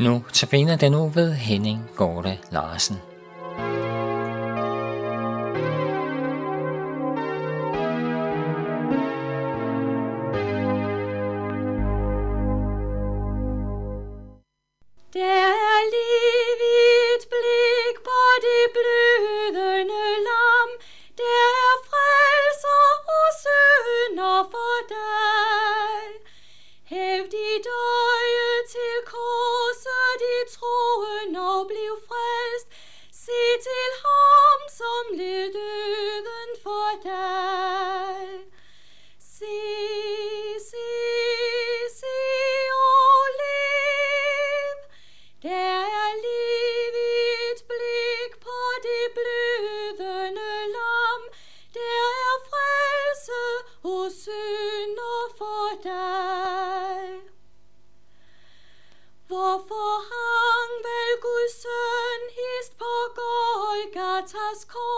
Nu tabiner den nu ved Henning Gorte Larsen. Der liv i et blik på de blødende om lidt øden for dig. Se, se, se og lev. Der er liv i et blik på det blødende lam. Der er frelse hos synder for dig. Hvorfor hang vel Guds søn hist på Golgatas kors?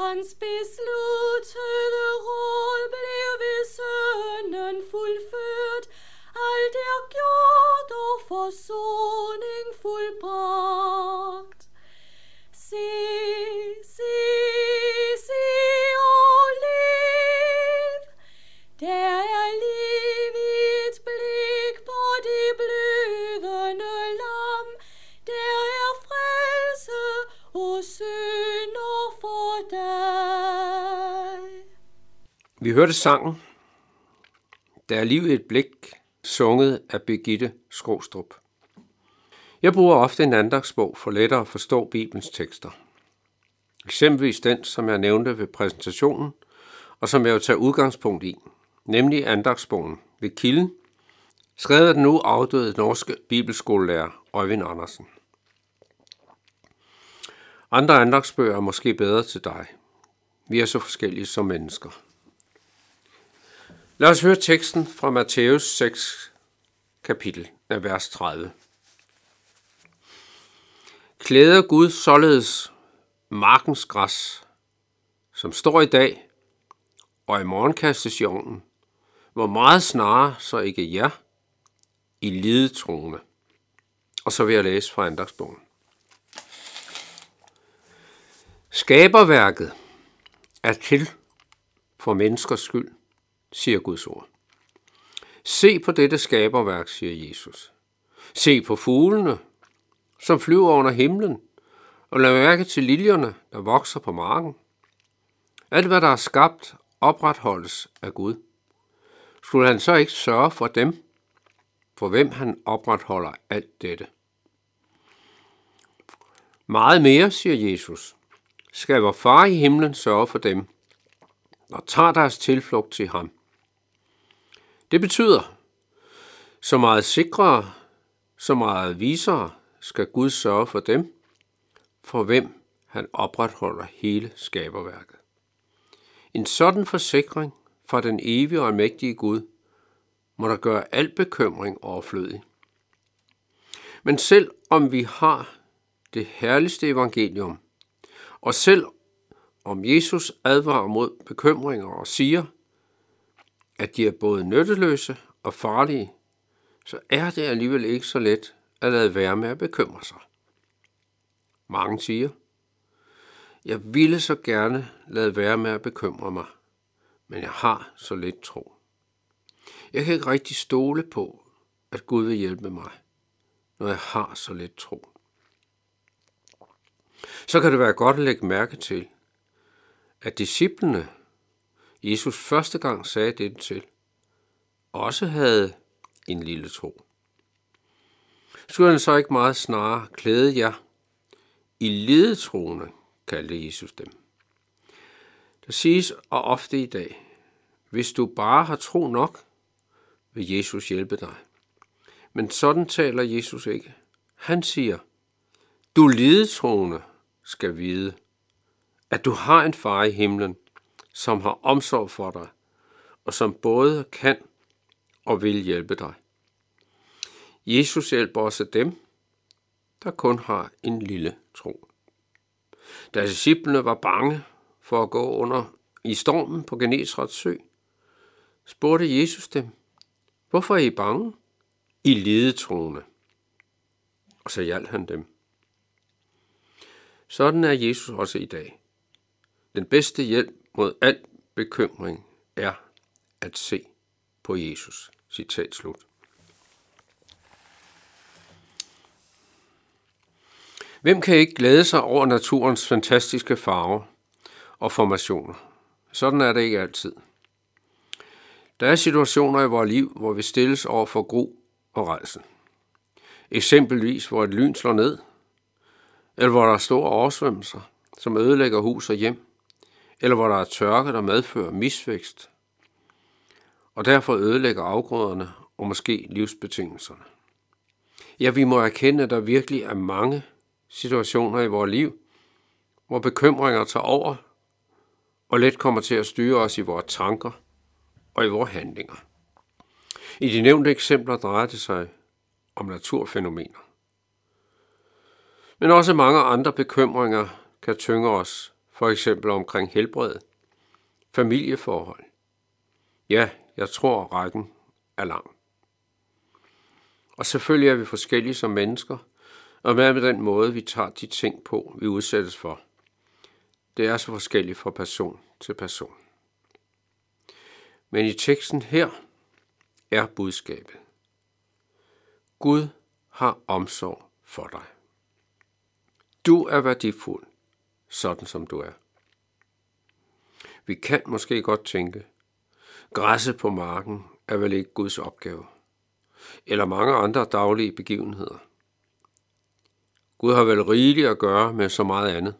Hans besluttede råd blev ved sønnen fuldført, alt er gjort og forsoning fuldbragt. Se, Vi hørte sangen Der er liv i et blik, sunget af Birgitte Skrostrup. Jeg bruger ofte en andagsbog for lettere at forstå Bibelens tekster. Eksempelvis den, som jeg nævnte ved præsentationen, og som jeg vil tage udgangspunkt i, nemlig andagsbogen ved Kilden, skrevet af den nu afdøde norske bibelskolelærer Øjvind Andersen. Andre andagsbøger er måske bedre til dig. Vi er så forskellige som mennesker. Lad os høre teksten fra Matthæus 6, kapitel af vers 30. Klæder Gud således markens græs, som står i dag, og i morgen kastes i ovnen, hvor meget snarere så ikke jer, i lidetroende. Og så vil jeg læse fra andagsbogen. Skaberværket er til for menneskers skyld, siger Guds ord. Se på dette skaberværk, siger Jesus. Se på fuglene, som flyver under himlen, og lad mærke til liljerne, der vokser på marken. Alt, hvad der er skabt, opretholdes af Gud. Skulle han så ikke sørge for dem, for hvem han opretholder alt dette? Meget mere, siger Jesus, skal vor far i himlen sørge for dem, og tager deres tilflugt til ham. Det betyder, så meget sikrere, så meget visere skal Gud sørge for dem, for hvem han opretholder hele skaberværket. En sådan forsikring fra den evige og mægtige Gud, må der gøre al bekymring overflødig. Men selv om vi har det herligste evangelium, og selv om Jesus advarer mod bekymringer og siger, at de er både nytteløse og farlige, så er det alligevel ikke så let at lade være med at bekymre sig. Mange siger, jeg ville så gerne lade være med at bekymre mig, men jeg har så lidt tro. Jeg kan ikke rigtig stole på, at Gud vil hjælpe mig, når jeg har så lidt tro. Så kan det være godt at lægge mærke til, at disciplene, Jesus første gang sagde det til, også havde en lille tro. Skulle han så ikke meget snarere klæde jer i ledetroende, kaldte Jesus dem. Der siges og ofte i dag, hvis du bare har tro nok, vil Jesus hjælpe dig. Men sådan taler Jesus ikke. Han siger, du ledetroende skal vide, at du har en far i himlen, som har omsorg for dig, og som både kan og vil hjælpe dig. Jesus hjælper også dem, der kun har en lille tro. Da disciplene var bange for at gå under i stormen på Genesrets sø, spurgte Jesus dem, hvorfor er I bange? I lidetroende. Og så hjalp han dem. Sådan er Jesus også i dag. Den bedste hjælp mod al bekymring er at se på Jesus. Citat slut. Hvem kan ikke glæde sig over naturens fantastiske farver og formationer? Sådan er det ikke altid. Der er situationer i vores liv, hvor vi stilles over for gro og rejsen. Eksempelvis, hvor et lyn slår ned, eller hvor der er store oversvømmelser, som ødelægger hus og hjem, eller hvor der er tørke, der medfører misvækst, og derfor ødelægger afgrøderne og måske livsbetingelserne. Ja, vi må erkende, at der virkelig er mange situationer i vores liv, hvor bekymringer tager over og let kommer til at styre os i vores tanker og i vores handlinger. I de nævnte eksempler drejer det sig om naturfænomener. Men også mange andre bekymringer kan tynge os, for eksempel omkring helbred, familieforhold. Ja, jeg tror, rækken er lang. Og selvfølgelig er vi forskellige som mennesker, og hvad med den måde, vi tager de ting på, vi udsættes for? Det er så forskelligt fra person til person. Men i teksten her er budskabet. Gud har omsorg for dig. Du er værdifuld, sådan som du er. Vi kan måske godt tænke, græsset på marken er vel ikke Guds opgave, eller mange andre daglige begivenheder. Gud har vel rigeligt at gøre med så meget andet.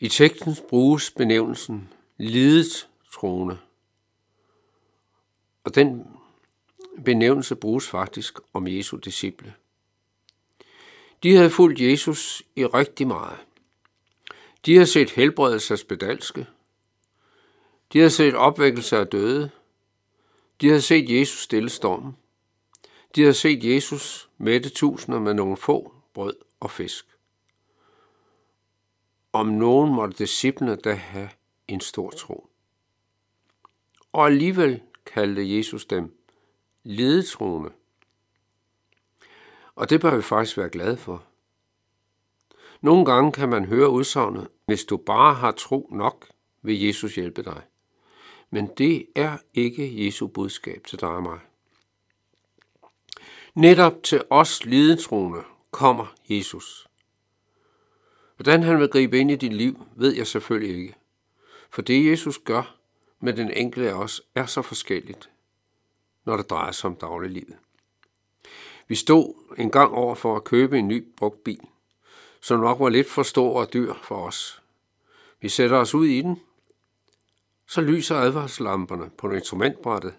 I teksten bruges benævnelsen lidet troende. Og den benævnelse bruges faktisk om Jesu disciple. De havde fulgt Jesus i rigtig meget. De havde set helbredelse af spedalske. De havde set opvækkelse af døde. De havde set Jesus stille stormen. De havde set Jesus mætte tusinder med nogle få brød og fisk. Om nogen måtte disciplene da have en stor tro. Og alligevel kaldte Jesus dem lidetroende. Og det bør vi faktisk være glade for. Nogle gange kan man høre udsagnet, hvis du bare har tro nok, vil Jesus hjælpe dig. Men det er ikke Jesu budskab til dig og mig. Netop til os lidetroende kommer Jesus. Hvordan han vil gribe ind i dit liv, ved jeg selvfølgelig ikke. For det Jesus gør med den enkelte af os, er så forskelligt, når det drejer sig om dagliglivet. Vi stod en gang over for at købe en ny brugt bil, som nok var lidt for stor og dyr for os. Vi sætter os ud i den, så lyser advarslamperne på instrumentbrættet,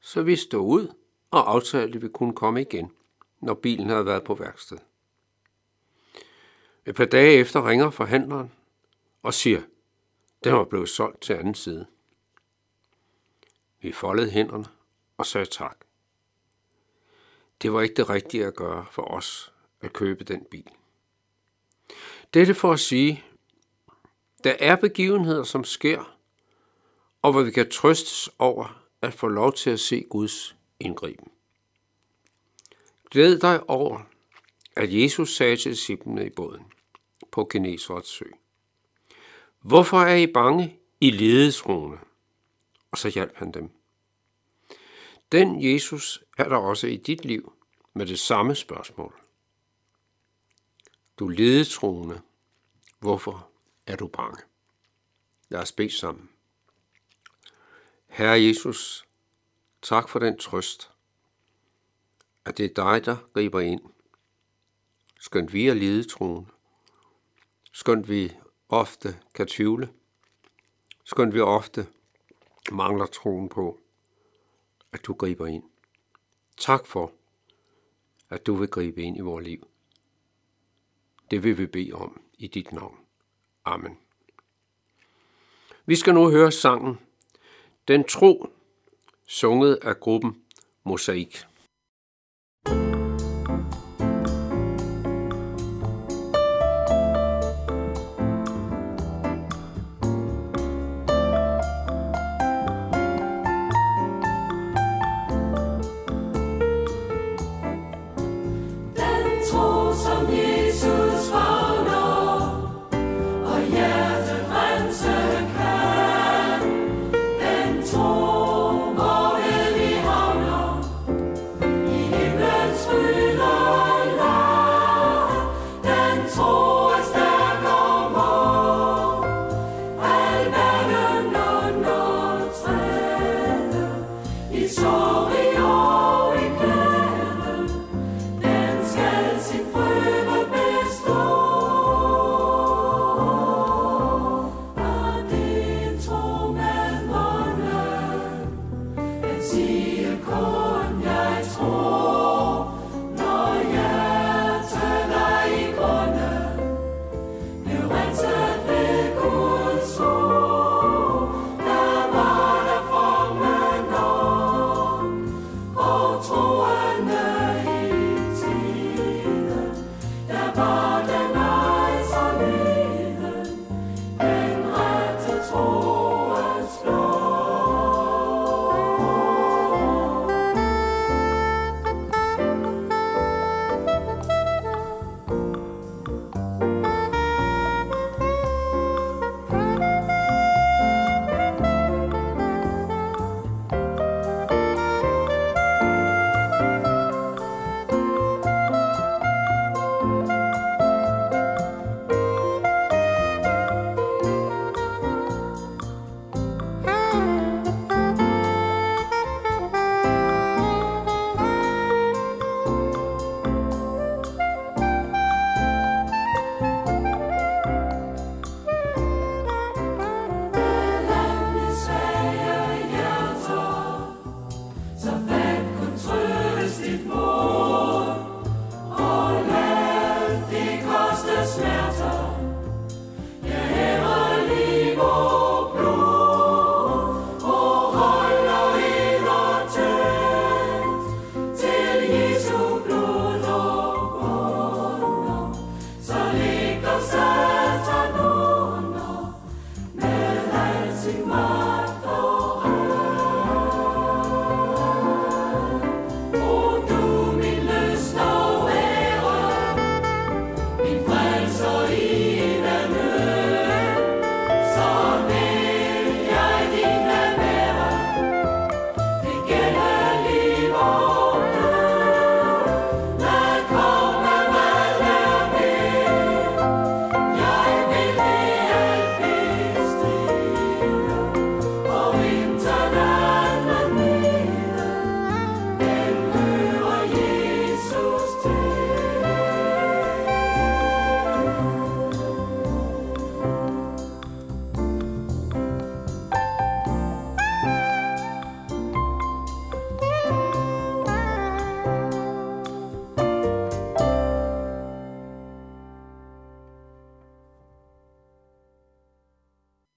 så vi stod ud og aftalte, at vi kunne komme igen, når bilen havde været på værksted. Et par dage efter ringer forhandleren og siger, den var blevet solgt til anden side. Vi foldede hænderne og sagde tak. Det var ikke det rigtige at gøre for os at købe den bil. Dette for at sige, der er begivenheder, som sker, og hvor vi kan trøstes over at få lov til at se Guds indgriben. Glæd dig over, at Jesus sagde til disciplene i båden på Genesrets sø. Hvorfor er I bange i ledesrone. Og så hjalp han dem. Den Jesus er der også i dit liv med det samme spørgsmål. Du ledetroende, Hvorfor er du bange? Lad os bede sammen. Herre Jesus, tak for den trøst, at det er dig, der griber ind. Skønt vi er ledetroende, Skønt vi ofte kan tvivle. Skønt vi ofte mangler troen på, at du griber ind. Tak for, at du vil gribe ind i vores liv. Det vil vi bede om i dit navn. Amen. Vi skal nu høre sangen Den tro, sunget af gruppen Mosaik.